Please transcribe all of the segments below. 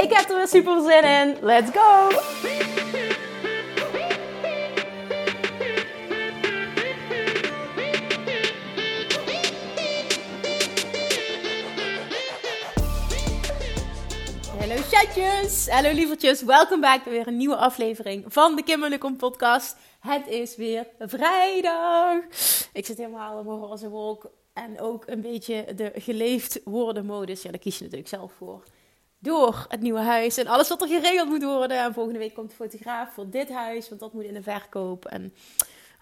Ik heb er weer super zin in. Let's go! Hallo chatjes, hallo lievertjes, welkom bij weer een nieuwe aflevering van de Kim podcast. Het is weer vrijdag. Ik zit helemaal in mijn roze wolk en ook een beetje de geleefd worden modus. Ja, daar kies je natuurlijk zelf voor. Door het nieuwe huis en alles wat er geregeld moet worden. En volgende week komt de fotograaf voor dit huis, want dat moet in de verkoop. En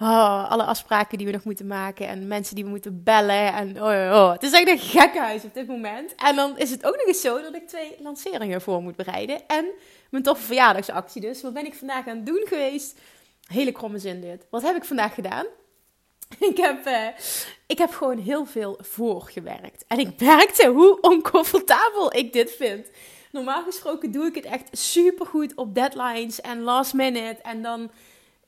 Oh, alle afspraken die we nog moeten maken en mensen die we moeten bellen. En oh, oh, oh. Het is echt een gekke huis op dit moment. En dan is het ook nog eens zo dat ik twee lanceringen voor moet bereiden. En mijn toffe verjaardagsactie dus. Wat ben ik vandaag aan het doen geweest? Hele kromme zin dit. Wat heb ik vandaag gedaan? Ik heb, uh, ik heb gewoon heel veel voorgewerkt. En ik merkte hoe oncomfortabel ik dit vind. Normaal gesproken doe ik het echt super goed op deadlines en last minute. En dan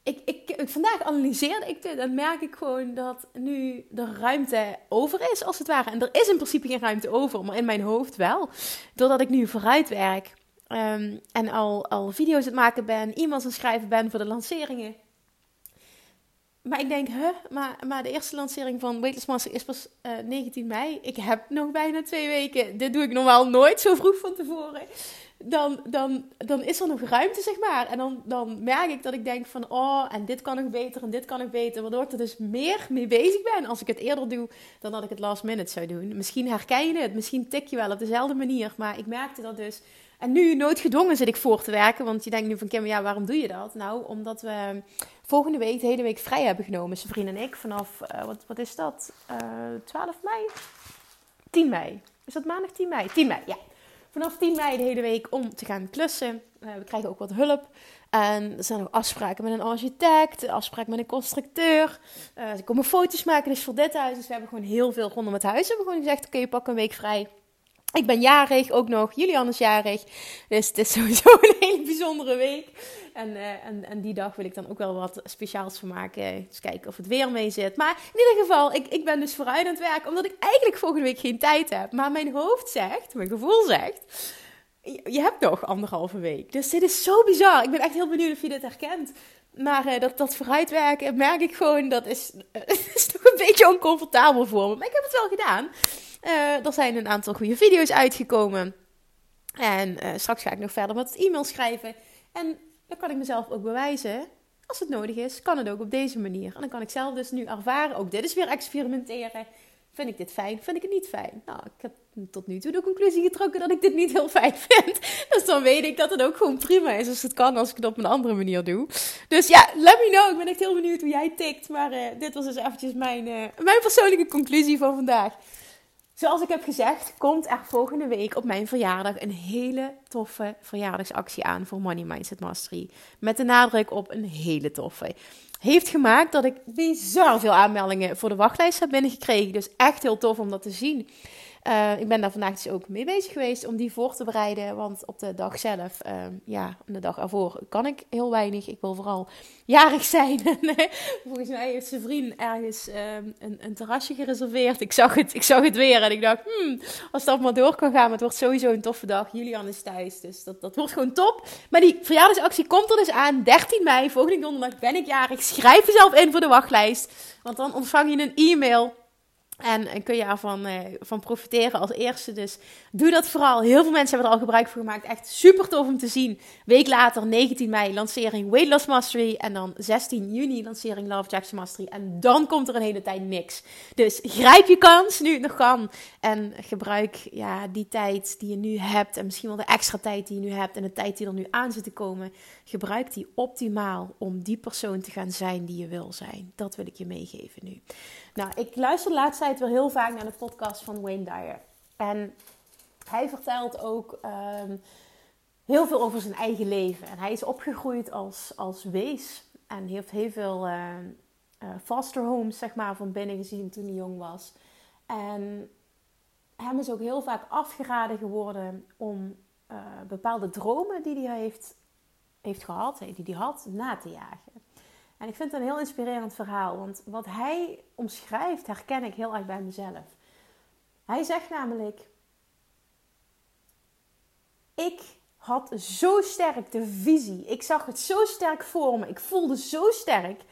ik, ik, vandaag analyseerde ik dit en merk ik gewoon dat nu de ruimte over is, als het ware. En er is in principe geen ruimte over, maar in mijn hoofd wel. Doordat ik nu vooruit werk ehm, en al, al video's aan het maken ben, e-mails aan het schrijven ben voor de lanceringen. Maar ik denk, huh, maar, maar de eerste lancering van Weightless Master is pas 19 eh, mei. Ik heb nog bijna twee weken. Dit doe ik normaal nooit zo vroeg van tevoren dan, dan, dan is er nog ruimte, zeg maar. En dan, dan merk ik dat ik denk van, oh, en dit kan nog beter en dit kan nog beter. Waardoor ik er dus meer mee bezig ben als ik het eerder doe dan dat ik het last minute zou doen. Misschien herken je het, misschien tik je wel op dezelfde manier. Maar ik merkte dat dus. En nu noodgedwongen zit ik voor te werken. Want je denkt nu van, Kim, ja, waarom doe je dat? Nou, omdat we volgende week, de hele week vrij hebben genomen. Zijn vriend en ik, vanaf, uh, wat, wat is dat? Uh, eh, 12 mei? 10 mei. Is dat maandag 10 mei? 10 mei, ja vanaf 10 mei de hele week om te gaan klussen. Uh, we krijgen ook wat hulp. En er zijn nog afspraken met een architect, afspraken met een constructeur. Uh, ze komen foto's maken, dus voor dit huis. Dus we hebben gewoon heel veel rondom het huis. We hebben gewoon gezegd, oké, okay, pak een week vrij. Ik ben jarig, ook nog. Julian is jarig. Dus het is sowieso een hele bijzondere week. En, uh, en, en die dag wil ik dan ook wel wat speciaals van maken. Eens kijken of het weer mee zit. Maar in ieder geval, ik, ik ben dus vooruit aan het werk. Omdat ik eigenlijk volgende week geen tijd heb. Maar mijn hoofd zegt, mijn gevoel zegt... Je hebt nog anderhalve week. Dus dit is zo bizar. Ik ben echt heel benieuwd of je dit herkent. Maar uh, dat, dat vooruitwerken, merk ik gewoon, dat is, is toch een beetje oncomfortabel voor me. Maar ik heb het wel gedaan. Uh, er zijn een aantal goede video's uitgekomen. En uh, straks ga ik nog verder met e-mail schrijven. En dan kan ik mezelf ook bewijzen. Als het nodig is, kan het ook op deze manier. En dan kan ik zelf dus nu ervaren. Ook dit is weer experimenteren. Vind ik dit fijn? Vind ik het niet fijn? Nou, ik heb tot nu toe de conclusie getrokken dat ik dit niet heel fijn vind. Dus dan weet ik dat het ook gewoon prima is als het kan, als ik het op een andere manier doe. Dus ja, let me know. Ik ben echt heel benieuwd hoe jij tikt. Maar uh, dit was dus eventjes mijn, mijn persoonlijke conclusie van vandaag. Zoals ik heb gezegd, komt er volgende week op mijn verjaardag een hele toffe verjaardagsactie aan voor Money Mindset Mastery. Met de nadruk op een hele toffe. Heeft gemaakt dat ik bizar veel aanmeldingen voor de wachtlijst heb binnengekregen. Dus echt heel tof om dat te zien. Uh, ik ben daar vandaag dus ook mee bezig geweest om die voor te bereiden. Want op de dag zelf, uh, ja, de dag ervoor, kan ik heel weinig. Ik wil vooral jarig zijn. Volgens mij heeft zijn vriend ergens uh, een, een, terrasje gereserveerd. Ik zag, het, ik zag het weer en ik dacht, hmm, als dat maar door kan gaan. het wordt sowieso een toffe dag. Julian is thuis, dus dat, dat wordt gewoon top. Maar die verjaardagsactie komt er dus aan. 13 mei, volgende donderdag ben ik jarig. Schrijf jezelf in voor de wachtlijst. Want dan ontvang je een e-mail en, kun je ervan uh, van profiteren als eerste. Dus doe dat vooral. Heel veel mensen hebben er al gebruik van gemaakt. Echt super tof om te zien. Week later, 19 mei, lancering Weight Loss Mastery. En dan 16 juni, lancering Love Jackson Mastery. En dan komt er een hele tijd niks. Dus grijp je kans nu het nog kan. En gebruik ja, die tijd die je nu hebt. En misschien wel de extra tijd die je nu hebt. En de tijd die er nu aan zit te komen. Gebruik die optimaal om die persoon te gaan zijn die je wil zijn. Dat wil ik je meegeven nu. Nou, ik luister de laatste tijd wel heel vaak naar de podcast van Wayne Dyer. En hij vertelt ook um, heel veel over zijn eigen leven. En hij is opgegroeid als, als wees. En heeft heel veel uh, foster homes, zeg maar, van binnen gezien toen hij jong was. En hem is ook heel vaak afgeraden geworden om uh, bepaalde dromen die hij heeft, heeft gehad, die hij had, na te jagen. En ik vind het een heel inspirerend verhaal, want wat hij omschrijft herken ik heel erg bij mezelf. Hij zegt namelijk: Ik had zo sterk de visie, ik zag het zo sterk voor me, ik voelde zo sterk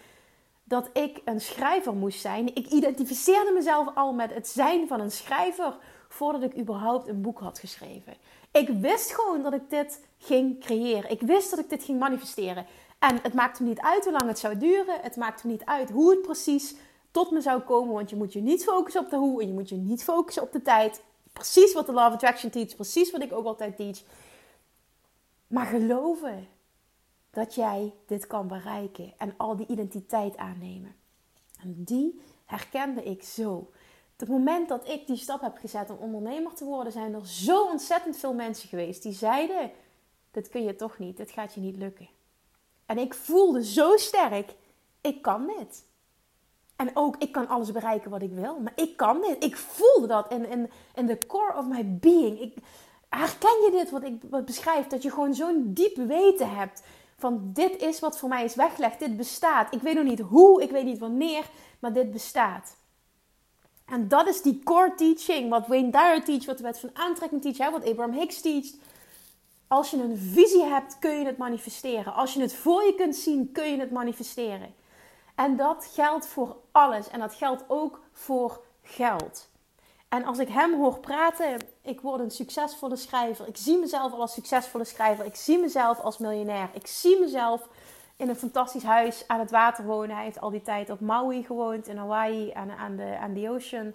dat ik een schrijver moest zijn. Ik identificeerde mezelf al met het zijn van een schrijver voordat ik überhaupt een boek had geschreven. Ik wist gewoon dat ik dit ging creëren. Ik wist dat ik dit ging manifesteren. En het maakte me niet uit hoe lang het zou duren. Het maakte me niet uit hoe het precies tot me zou komen. Want je moet je niet focussen op de hoe en je moet je niet focussen op de tijd. Precies wat de Law of Attraction teach. Precies wat ik ook altijd teach. Maar geloven dat jij dit kan bereiken en al die identiteit aannemen. En die herkende ik zo. Het moment dat ik die stap heb gezet om ondernemer te worden, zijn er zo ontzettend veel mensen geweest die zeiden: Dit kun je toch niet, dit gaat je niet lukken. En ik voelde zo sterk: Ik kan dit. En ook, ik kan alles bereiken wat ik wil, maar ik kan dit. Ik voelde dat in, in, in the core of my being. Ik, herken je dit wat ik wat beschrijf? Dat je gewoon zo'n diep weten hebt van dit is wat voor mij is weggelegd. Dit bestaat. Ik weet nog niet hoe, ik weet niet wanneer, maar dit bestaat. En dat is die core teaching, wat Wayne Dyer teach, wat de wet van aantrekking teach, wat Abraham Hicks teach. Als je een visie hebt, kun je het manifesteren. Als je het voor je kunt zien, kun je het manifesteren. En dat geldt voor alles. En dat geldt ook voor geld. En als ik hem hoor praten, ik word een succesvolle schrijver. Ik zie mezelf al als succesvolle schrijver. Ik zie mezelf als miljonair. Ik zie mezelf in een fantastisch huis aan het water wonen. Hij heeft al die tijd op Maui gewoond, in Hawaii, aan, aan, de, aan de ocean.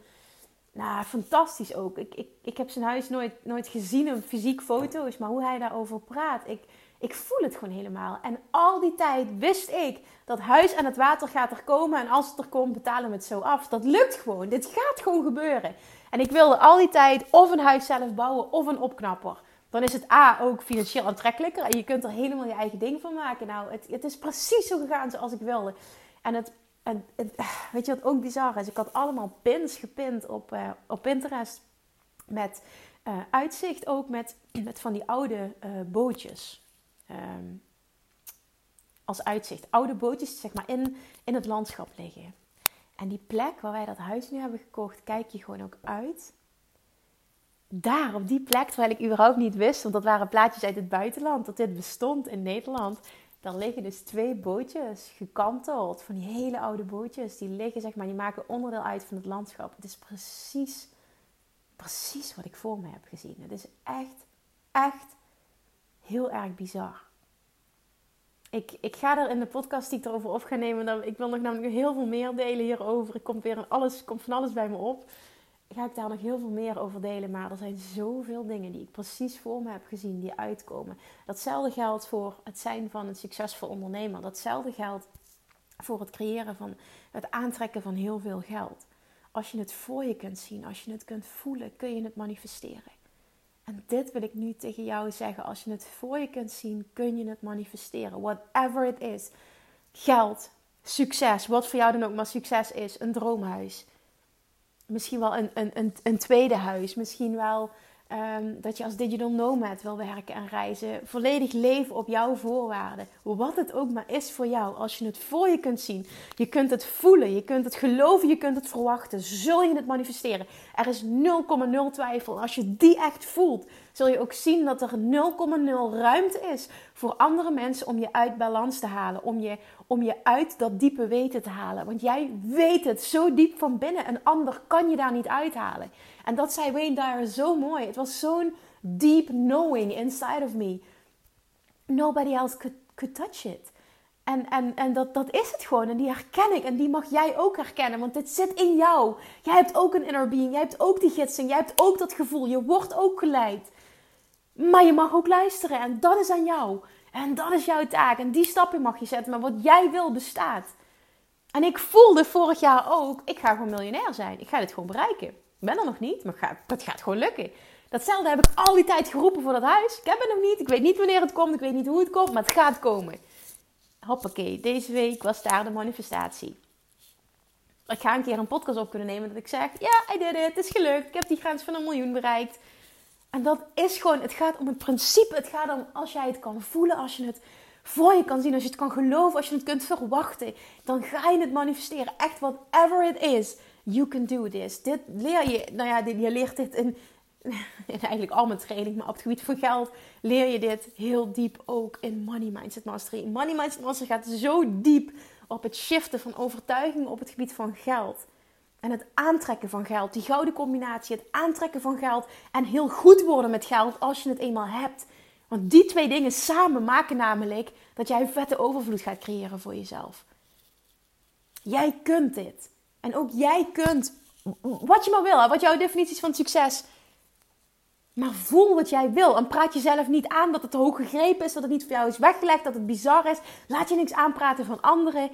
Nou, fantastisch ook. Ik, ik, ik heb zijn huis nooit, nooit gezien op fysiek foto's, maar hoe hij daarover praat, ik, ik voel het gewoon helemaal. En al die tijd wist ik dat huis aan het water gaat er komen en als het er komt, betalen we het zo af. Dat lukt gewoon. Dit gaat gewoon gebeuren. En ik wilde al die tijd of een huis zelf bouwen of een opknapper. Dan is het A ook financieel aantrekkelijker en je kunt er helemaal je eigen ding van maken. Nou, het, het is precies zo gegaan zoals ik wilde. En het, en weet je wat ook bizar is? Ik had allemaal pins gepind op, uh, op Pinterest met uh, uitzicht ook met, met van die oude bootjes. Um, als uitzicht. Oude bootjes zeg maar in, in het landschap liggen. En die plek waar wij dat huis nu hebben gekocht, kijk je gewoon ook uit. Daar, op die plek, terwijl ik überhaupt niet wist, want dat waren plaatjes uit het buitenland, dat dit bestond in Nederland. Daar liggen dus twee bootjes, gekanteld, van die hele oude bootjes. Die liggen, zeg maar, die maken onderdeel uit van het landschap. Het is precies, precies wat ik voor me heb gezien. Het is echt, echt heel erg bizar ik, ik ga er in de podcast die ik erover op ga nemen. Ik wil nog namelijk heel veel meer delen hierover. Ik komt weer alles, komt van alles bij me op. Ga ik daar nog heel veel meer over delen. Maar er zijn zoveel dingen die ik precies voor me heb gezien die uitkomen. Datzelfde geldt voor het zijn van een succesvol ondernemer. Datzelfde geldt voor het creëren van het aantrekken van heel veel geld. Als je het voor je kunt zien, als je het kunt voelen, kun je het manifesteren. En dit wil ik nu tegen jou zeggen. Als je het voor je kunt zien, kun je het manifesteren. Whatever it is. Geld, succes, wat voor jou dan ook maar succes is. Een droomhuis. Misschien wel een, een, een, een tweede huis. Misschien wel Ehm, dat je als digital nomad wil werken en reizen. Volledig leven op jouw voorwaarden. Wat het ook maar is voor jou. Als je het voor je kunt zien. Je kunt het voelen. Je kunt het geloven. Je kunt het verwachten. Zul je het manifesteren. Er is 0,0 twijfel. Als je die echt voelt. Zul je ook zien dat er 0,0 ruimte is voor andere mensen om je uit balans te halen. Om je, om je uit dat diepe weten te halen. Want jij weet het zo diep van binnen. Een ander kan je daar niet uithalen. En dat zei Wayne Dyer zo mooi. Het was zo'n deep knowing inside of me. Nobody else could, could touch it. En, en, en dat, dat is het gewoon. En die herken ik. En die mag jij ook herkennen. Want dit zit in jou. Jij hebt ook een inner being. Jij hebt ook die gidsing. Jij hebt ook dat gevoel. Je wordt ook geleid. Maar je mag ook luisteren. En dat is aan jou. En dat is jouw taak. En die stappen mag je zetten. Maar wat jij wil bestaat. En ik voelde vorig jaar ook. Ik ga gewoon miljonair zijn. Ik ga dit gewoon bereiken ben er nog niet, maar het gaat gewoon lukken. Datzelfde heb ik al die tijd geroepen voor dat huis. Ik heb het nog niet. Ik weet niet wanneer het komt. Ik weet niet hoe het komt. Maar het gaat komen. Hoppakee. Deze week was daar de manifestatie. Ik ga een keer een podcast op kunnen nemen dat ik zeg... Ja, I did it. Het is gelukt. Ik heb die grens van een miljoen bereikt. En dat is gewoon... Het gaat om het principe. Het gaat om als jij het kan voelen. Als je het voor je kan zien. Als je het kan geloven. Als je het kunt verwachten. Dan ga je het manifesteren. Echt whatever it is. You can do this. Dit leer je... Nou ja, je leert dit in in eigenlijk al mijn training, maar op het gebied van geld leer je dit heel diep ook in Money Mindset Mastery. Money Mindset Mastery gaat zo diep op het shiften van overtuigingen op het gebied van geld. En het aantrekken van geld, die gouden combinatie, het aantrekken van geld en heel goed worden met geld als je het eenmaal hebt. Want die twee dingen samen maken namelijk dat jij een vette overvloed gaat creëren voor jezelf. Jij kunt dit. En ook jij kunt wat je maar wil, wat jouw definities van succes maar voel wat jij wil. En praat jezelf niet aan dat het te hoog gegrepen is, dat het niet voor jou is weggelegd, dat het bizar is. Laat je niks aanpraten van anderen.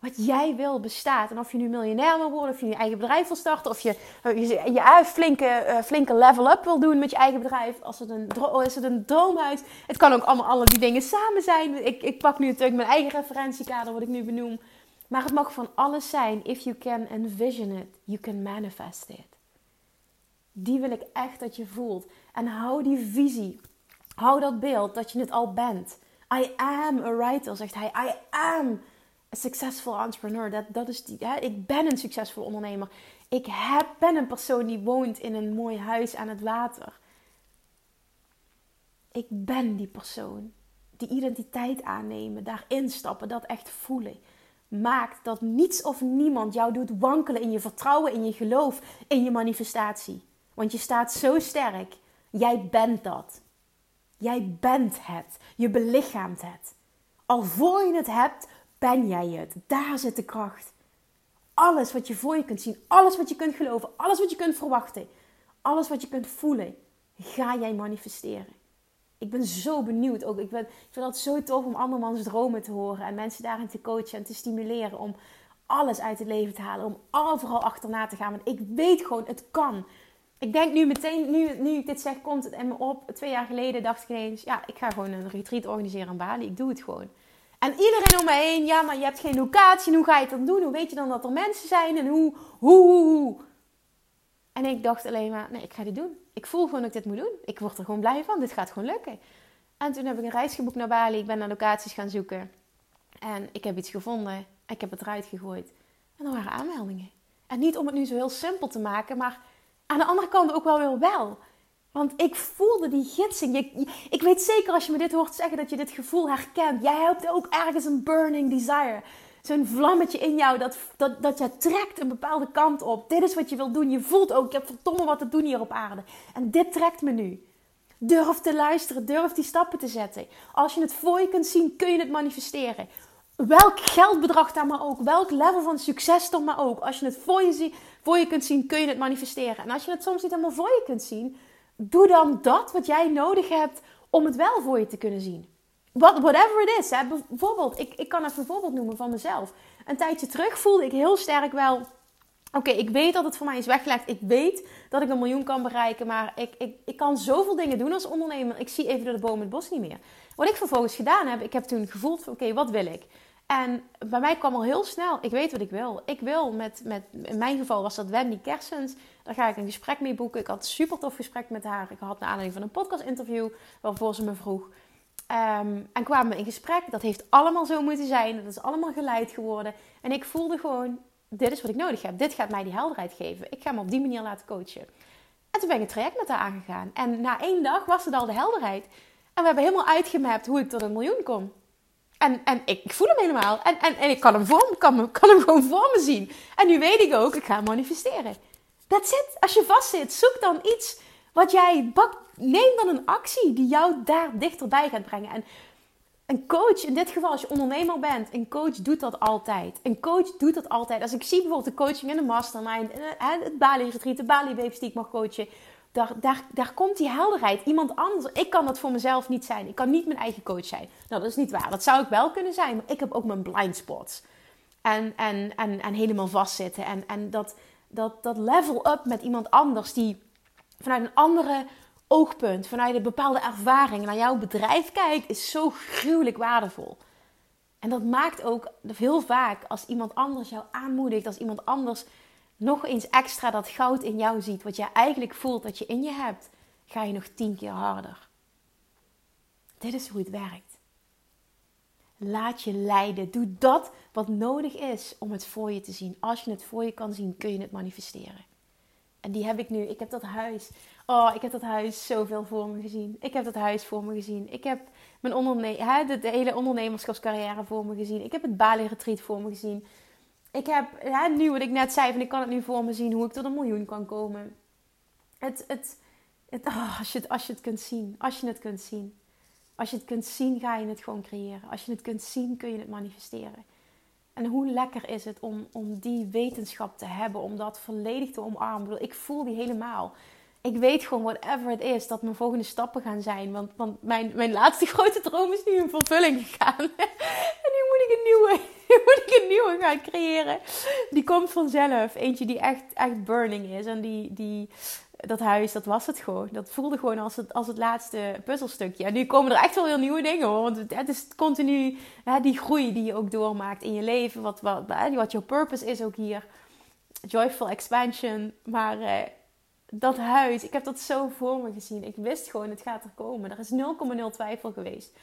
Wat jij wil bestaat. En of je nu miljonair wil worden, of je je eigen bedrijf wil starten, of je je, je, je flinke, uh, flinke level-up wil doen met je eigen bedrijf. Als het een, is het een droomhuis. Het kan ook allemaal alle die dingen samen zijn. Ik, ik pak nu natuurlijk mijn eigen referentiekader, wat ik nu benoem. Maar het mag van alles zijn. If you can envision it, you can manifest it. Die wil ik echt dat je voelt. En hou die visie. Hou dat beeld dat je het al bent. I am a writer, zegt hij. I am a successful entrepreneur. Dat, dat is die? Ik ben een succesvol ondernemer. Ik heb, ben een persoon die woont in een mooi huis aan het water. Ik ben die persoon. Die identiteit aannemen, daarin stappen, dat echt voelen. Maakt dat niets of niemand jou doet wankelen in je vertrouwen, in je geloof, in je manifestatie. Want je staat zo sterk. Jij bent dat. Jij bent het. Je belichaamt het. Al voor je het hebt, ben jij het. Daar zit de kracht. Alles wat je voor je kunt zien, alles wat je kunt geloven, alles wat je kunt verwachten, alles wat je kunt voelen, ga jij manifesteren. Ik ben zo benieuwd ook. Ik, ben, ik vind het zo tof om andermans dromen te horen en mensen daarin te coachen en te stimuleren om alles uit het leven te halen, om overal achterna te gaan. Want ik weet gewoon, het kan ik denk nu meteen, nu, nu ik dit zeg, komt het in me op. Twee jaar geleden dacht ik ineens, ja, ik ga gewoon een retreat organiseren in Bali. Ik doe het gewoon. En iedereen om me heen, ja, maar je hebt geen locatie. Hoe ga je het dan doen? Hoe weet je dan dat er mensen zijn? En hoe, hoe, hoe, hoe? En ik dacht alleen maar, nee, ik ga dit doen. Ik voel gewoon dat ik dit moet doen. Ik word er gewoon blij van. Dit gaat gewoon lukken. En toen heb ik een reis geboekt naar Bali. Ik ben naar locaties gaan zoeken. En ik heb iets gevonden. Ik heb het eruit gegooid. En er waren aanmeldingen. En niet om het nu zo heel simpel te maken, maar aan de andere kant ook wel weer wel. Want ik voelde die gidsing. ik weet zeker als je me dit hoort zeggen dat je dit gevoel herkent. Jij hebt ook ergens een burning desire. Zo'n vlammetje in jou dat, dat, dat je trekt een bepaalde kant op. Dit is wat je wilt doen. Je voelt ook, ik heb verdomme wat te doen hier op aarde. En dit trekt me nu. Durf te luisteren, durf die stappen te zetten. Als je het voor je kunt zien, kun je het manifesteren. Welk geldbedrag dan maar ook, welk level van succes dan maar ook. Als je het voor je voor je kunt zien, kun je het manifesteren. En als je het soms niet helemaal voor je kunt zien, doe dan dat wat jij nodig hebt om het wel voor je te kunnen zien. What, whatever it is. Hè. Bijvoorbeeld, ik, ik kan even een voorbeeld noemen van mezelf. Een tijdje terug voelde ik heel sterk wel. Oké, ik weet dat het voor mij is weggelegd. Ik weet dat ik een miljoen kan bereiken. Maar ik, ik, ik kan zoveel dingen doen als ondernemer. Ik zie even door de boom het bos niet meer. Wat ik vervolgens gedaan heb, ik heb toen gevoeld van oké, wat wil ik? En bij mij kwam al heel snel, ik weet wat ik wil. Ik wil met, met in mijn geval was dat Wendy Kersens. Daar ga ik een gesprek mee boeken. Ik had een super tof gesprek met haar. Ik had naar aanleiding van een podcast interview waarvoor ze me vroeg. Um, en kwamen we in gesprek. Dat heeft allemaal zo moeten zijn. Dat is allemaal geleid geworden. En ik voelde gewoon, dit is wat ik nodig heb. Dit gaat mij die helderheid geven. Ik ga me op die manier laten coachen. En toen ben ik het traject met haar aangegaan. En na één dag was het al de helderheid. En we hebben helemaal uitgemapt hoe ik tot een miljoen kom. En, en ik, voel hem helemaal. En, en, en ik kan hem, voor, kan, kan hem gewoon voor me zien. En nu weet ik ook, ik ga manifesteren. That's it. Als je vastzit, zoek dan iets wat jij. Neem dan een actie die jou daar dichterbij gaat brengen. En een coach, in dit geval als je ondernemer bent, een coach doet dat altijd. Een coach doet dat altijd. Als ik zie bijvoorbeeld de coaching in de mastermind, het Bali retreat, de Bali babes die ik mag coachen daar, daar, daar komt die helderheid. Iemand anders, ik kan dat voor mezelf niet zijn. Ik kan niet mijn eigen coach zijn. Nou, dat is niet waar. Dat zou ik wel kunnen zijn, maar ik heb ook mijn blind spots. En, en, en, en helemaal vastzitten. En, en dat, dat, dat level up met iemand anders die vanuit een andere oogpunt, vanuit een bepaalde ervaring naar jouw bedrijf kijkt, is zo gruwelijk waardevol. En dat maakt ook heel vaak als iemand anders jou aanmoedigt, als iemand anders nog eens extra dat goud in jou ziet, wat jij eigenlijk voelt dat je in je hebt, ga je nog tien keer harder. Dit is hoe het werkt. Laat je leiden. Doe dat wat nodig is om het voor je te zien. Als je het voor je kan zien, kun je het manifesteren. En die heb ik nu. Ik heb dat huis. Oh, ik heb dat huis zoveel voor me gezien. Ik heb dat huis voor me gezien. Ik heb mijn onderne de, hele ondernemerschapscarrière voor me gezien. Ik heb het Bali Retreat voor me gezien. Ik heb hè, nu wat ik net zei, van ik kan het nu voor me zien hoe ik tot een miljoen kan komen. Het, het, het, oh, als, je het, als je het kunt zien. Als je het kunt zien. Als je het kunt zien, ga je het gewoon creëren. Als je het kunt zien, kun je het manifesteren. En hoe lekker is het om, om die wetenschap te hebben, om dat volledig te omarmen. Ik voel die helemaal. Ik weet gewoon, whatever het is, dat mijn volgende stappen gaan zijn. Want, want mijn, mijn laatste grote droom is nu in vervulling gegaan. en nu moet ik een nieuwe, nu moet ik een nieuwe gaan creëren. Die komt vanzelf. Eentje die echt, echt burning is. En die, die, dat huis, dat was het gewoon. Dat voelde gewoon als het, als het laatste puzzelstukje. En nu komen er echt wel weer nieuwe dingen hoor. Want het is continu hè, die groei die je ook doormaakt in je leven. Wat, wat, wat jouw purpose is ook hier. Joyful expansion. Maar uh, dat huis, ik heb dat zo voor me gezien. Ik wist gewoon, het gaat er komen. Er is 0,0 twijfel geweest.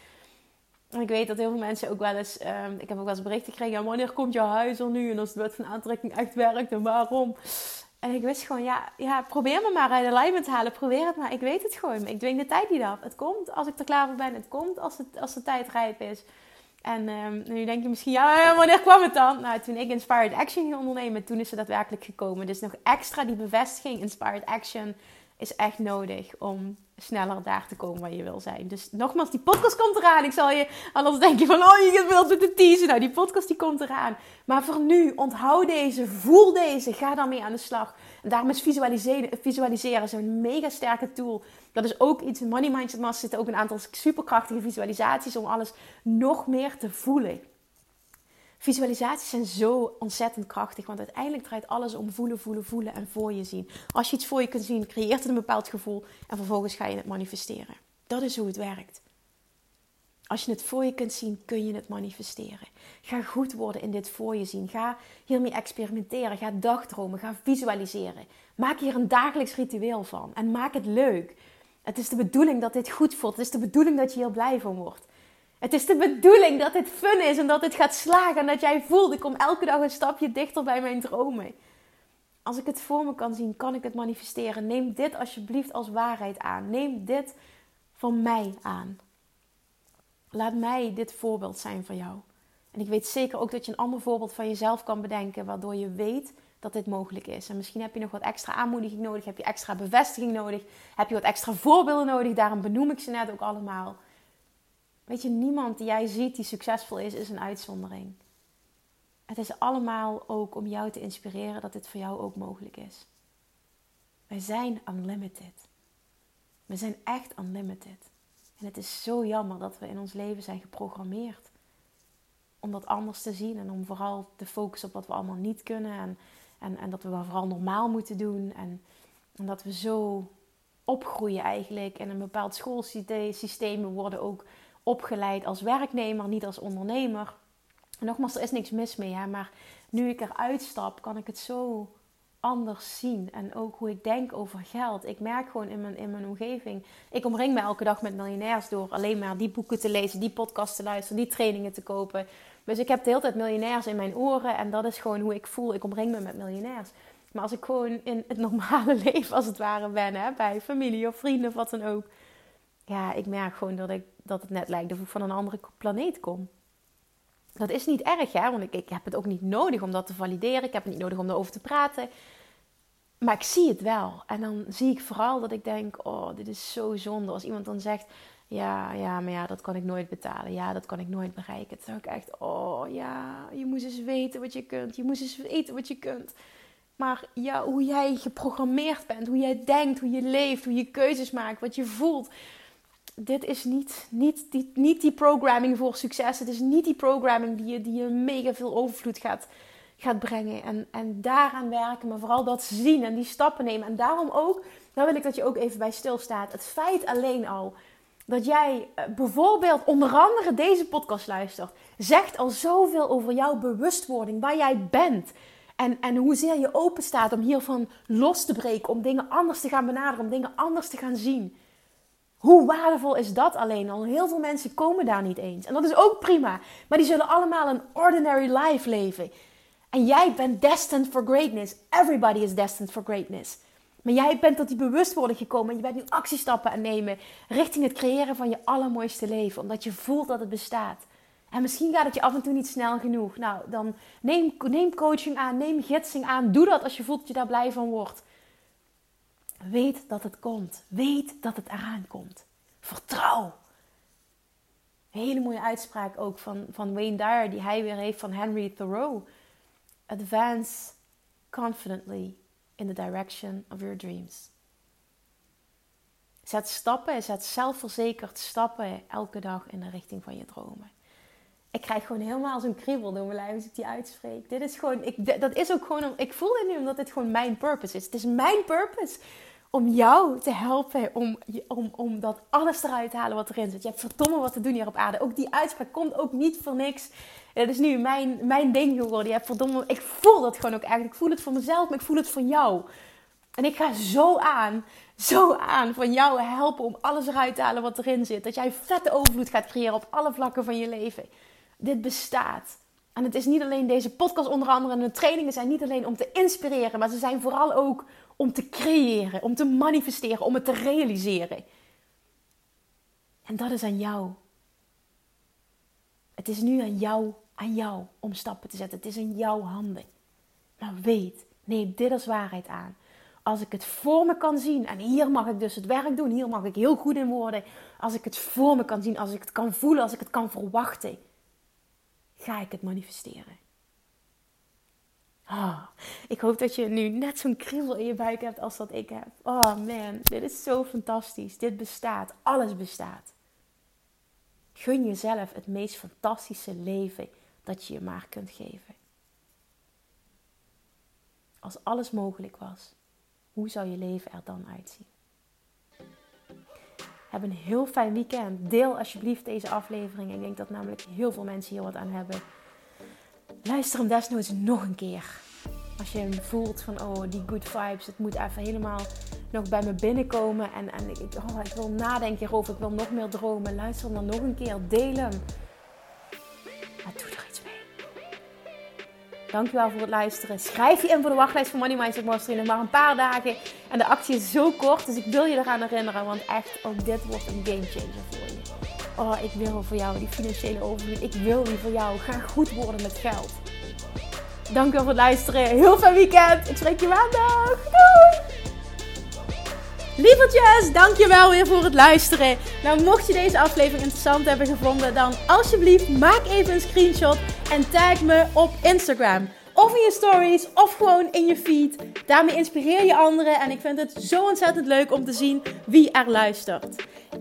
Ik weet dat heel veel mensen ook wel eens... Um, ik heb ook wel eens berichten gekregen. wanneer komt jouw huis er nu? En als de wet van aantrekking echt werkt, en waarom? En ik wist gewoon, ja, ja probeer me maar uit alignment te halen. Probeer het maar. Ik weet het gewoon. Ik dwing de tijd niet af. Het komt als ik er klaar voor ben. Het komt als, het, als de tijd rijp is. En um, nu denk je misschien, ja, wanneer kwam het dan? Nou, toen ik Inspired Action ging ondernemen, toen is het daadwerkelijk gekomen. Dus nog extra die bevestiging, Inspired Action, is echt nodig om sneller daar te komen waar je wil zijn. Dus nogmaals, die podcast komt eraan. Ik zal je anders denken van, oh, je wilt met de teasen. Nou, die podcast die komt eraan. Maar voor nu, onthoud deze, voel deze, ga daarmee aan de slag. En daarom is visualiseren, visualiseren zo'n mega sterke tool. Dat is ook iets, in Money Mindset Master zitten ook een aantal superkrachtige visualisaties om alles nog meer te voelen. Visualisaties zijn zo ontzettend krachtig, want uiteindelijk draait alles om voelen, voelen, voelen en voor je zien. Als je iets voor je kunt zien, creëert het een bepaald gevoel en vervolgens ga je het manifesteren. Dat is hoe het werkt. Als je het voor je kunt zien, kun je het manifesteren. Ga goed worden in dit voor je zien. Ga hiermee experimenteren. Ga dagdromen. Ga visualiseren. Maak hier een dagelijks ritueel van. En maak het leuk. Het is de bedoeling dat dit goed voelt. Het is de bedoeling dat je hier blij van wordt. Het is de bedoeling dat dit fun is en dat dit gaat slagen. En dat jij voelt, ik kom elke dag een stapje dichter bij mijn dromen. Als ik het voor me kan zien, kan ik het manifesteren. Neem dit alsjeblieft als waarheid aan. Neem dit van mij aan. Laat mij dit voorbeeld zijn voor jou. En ik weet zeker ook dat je een ander voorbeeld van jezelf kan bedenken, waardoor je weet dat dit mogelijk is. En misschien heb je nog wat extra aanmoediging nodig, heb je extra bevestiging nodig, heb je wat extra voorbeelden nodig. Daarom benoem ik ze net ook allemaal. Weet je, niemand die jij ziet die succesvol is, is een uitzondering. Het is allemaal ook om jou te inspireren dat dit voor jou ook mogelijk is. Wij zijn unlimited. We zijn echt unlimited. En het is zo jammer dat we in ons leven zijn geprogrammeerd om dat anders te zien en om vooral te focussen op wat we allemaal niet kunnen en, en, en dat we vooral normaal moeten doen en, en dat we zo opgroeien eigenlijk in een bepaald schoolsysteem. We worden ook opgeleid als werknemer, niet als ondernemer. En nogmaals, er is niks mis mee, hè, maar nu ik eruit stap, kan ik het zo anders zien. En ook hoe ik denk over geld. Ik merk gewoon in mijn, in mijn omgeving. Ik omring me elke dag met miljonairs door alleen maar die boeken te lezen, die podcasts te luisteren, die trainingen te kopen. Dus ik heb de hele tijd miljonairs in mijn oren. En dat is gewoon hoe ik voel. Ik omring me met miljonairs. Maar als ik gewoon in het normale leven als het ware ben, hè, bij familie of vrienden of wat dan ook. Ja, ik merk gewoon dat, ik, dat het net lijkt of ik van een andere planeet kom. Dat is niet erg, hè? want ik, ik heb het ook niet nodig om dat te valideren. Ik heb het niet nodig om erover te praten. Maar ik zie het wel. En dan zie ik vooral dat ik denk: oh, dit is zo zonde. Als iemand dan zegt: ja, ja, maar ja, dat kan ik nooit betalen. Ja, dat kan ik nooit bereiken. Dan ik echt: oh ja, je moet eens weten wat je kunt. Je moet eens weten wat je kunt. Maar ja, hoe jij geprogrammeerd bent, hoe jij denkt, hoe je leeft, hoe je keuzes maakt, wat je voelt dit is niet, niet, die, niet die programming voor succes. Het is niet die programming die je, die je mega veel overvloed gaat, gaat brengen. En, en daaraan werken, maar vooral dat zien en die stappen nemen. En daarom ook daar wil ik dat je ook even bij stilstaat. Het feit alleen al dat jij eh, bijvoorbeeld onder andere deze podcast luistert, zegt al zoveel over jouw bewustwording, waar jij bent. En, en hoezeer je open staat om hiervan los te breken, om dingen anders te gaan benaderen, om dingen anders te gaan zien. Hoe waardevol is dat alleen al? Heel veel mensen komen daar niet eens. En dat is ook prima. Maar die zullen allemaal een ordinary life leven. En jij bent destined for greatness. Everybody is destined for greatness. Maar jij bent tot die bewustwording gekomen en je bent nu actiestappen aan nemen richting het creëren van je allermooiste leven, omdat je voelt dat het bestaat. En misschien gaat het je af en toe niet snel genoeg. Nou, dan neem, neem coaching aan, neem gidsing aan. Doe dat als je voelt dat je daar blij van wordt. Weet dat het komt. Weet dat het eraan komt. Vertrouw. Hele mooie uitspraak ook van, van Wayne Dyer, die hij weer heeft van Henry Thoreau. Advance confidently in the direction of your dreams. Zet stappen, zet zelfverzekerd stappen elke dag in de richting van je dromen. Ik krijg gewoon helemaal zo'n kriebel door mijn lijf als ik die uitspreek. Dit is gewoon, ik, dat is ook gewoon, ik voel het nu omdat dit gewoon mijn purpose is. Het is mijn purpose om jou te helpen om, om, om dat alles eruit te halen wat erin zit. Je hebt verdomme wat te doen hier op aarde. Ook die uitspraak komt ook niet voor niks. Het is nu mijn, mijn ding geworden. Je hebt verdomme, ik voel dat gewoon ook echt. Ik voel het voor mezelf, maar ik voel het voor jou. En ik ga zo aan, zo aan van jou helpen om alles eruit te halen wat erin zit. Dat jij vette overvloed gaat creëren op alle vlakken van je leven. Dit bestaat. En het is niet alleen deze podcast onder andere en de trainingen zijn niet alleen om te inspireren, maar ze zijn vooral ook om te creëren, om te manifesteren, om het te realiseren. En dat is aan jou. Het is nu aan jou, aan jou om stappen te zetten. Het is in jouw handen. Maar weet, neem dit als waarheid aan. Als ik het voor me kan zien, en hier mag ik dus het werk doen, hier mag ik heel goed in worden. Als ik het voor me kan zien, als ik het kan voelen, als ik het kan verwachten, ga ik het manifesteren. Oh, ik hoop dat je nu net zo'n kriebel in je buik hebt als dat ik heb. Oh man, dit is zo fantastisch. Dit bestaat. Alles bestaat. Gun jezelf het meest fantastische leven dat je je maar kunt geven. Als alles mogelijk was, hoe zou je leven er dan uitzien? Heb een heel fijn weekend. Deel alsjeblieft deze aflevering. Ik denk dat namelijk heel veel mensen hier wat aan hebben. Luister hem desnoods nog een keer. Als je hem voelt van, oh, die good vibes, het moet even helemaal nog bij me binnenkomen. En, en ik, oh, ik wil nadenken hierover, ik wil nog meer dromen. Luister hem dan nog een keer, deel hem. Maar doe er iets mee. Dankjewel voor het luisteren. Schrijf je in voor de wachtlijst van Money Mindset Mastery. Nog maar een paar dagen. En de actie is zo kort, dus ik wil je eraan herinneren. Want echt, ook dit wordt een game changer voor je. Oh, ik wil voor jou die financiële overvloed. Ik wil die voor jou. Ga goed worden met geld. Dankjewel voor het luisteren. Heel fijn weekend. Ik spreek je maandag. Doei! Lievertjes, dankjewel weer voor het luisteren. Nou, mocht je deze aflevering interessant hebben gevonden, dan alsjeblieft maak even een screenshot en tag me op Instagram. Of in je stories, of gewoon in je feed. Daarmee inspireer je anderen en ik vind het zo ontzettend leuk om te zien wie er luistert.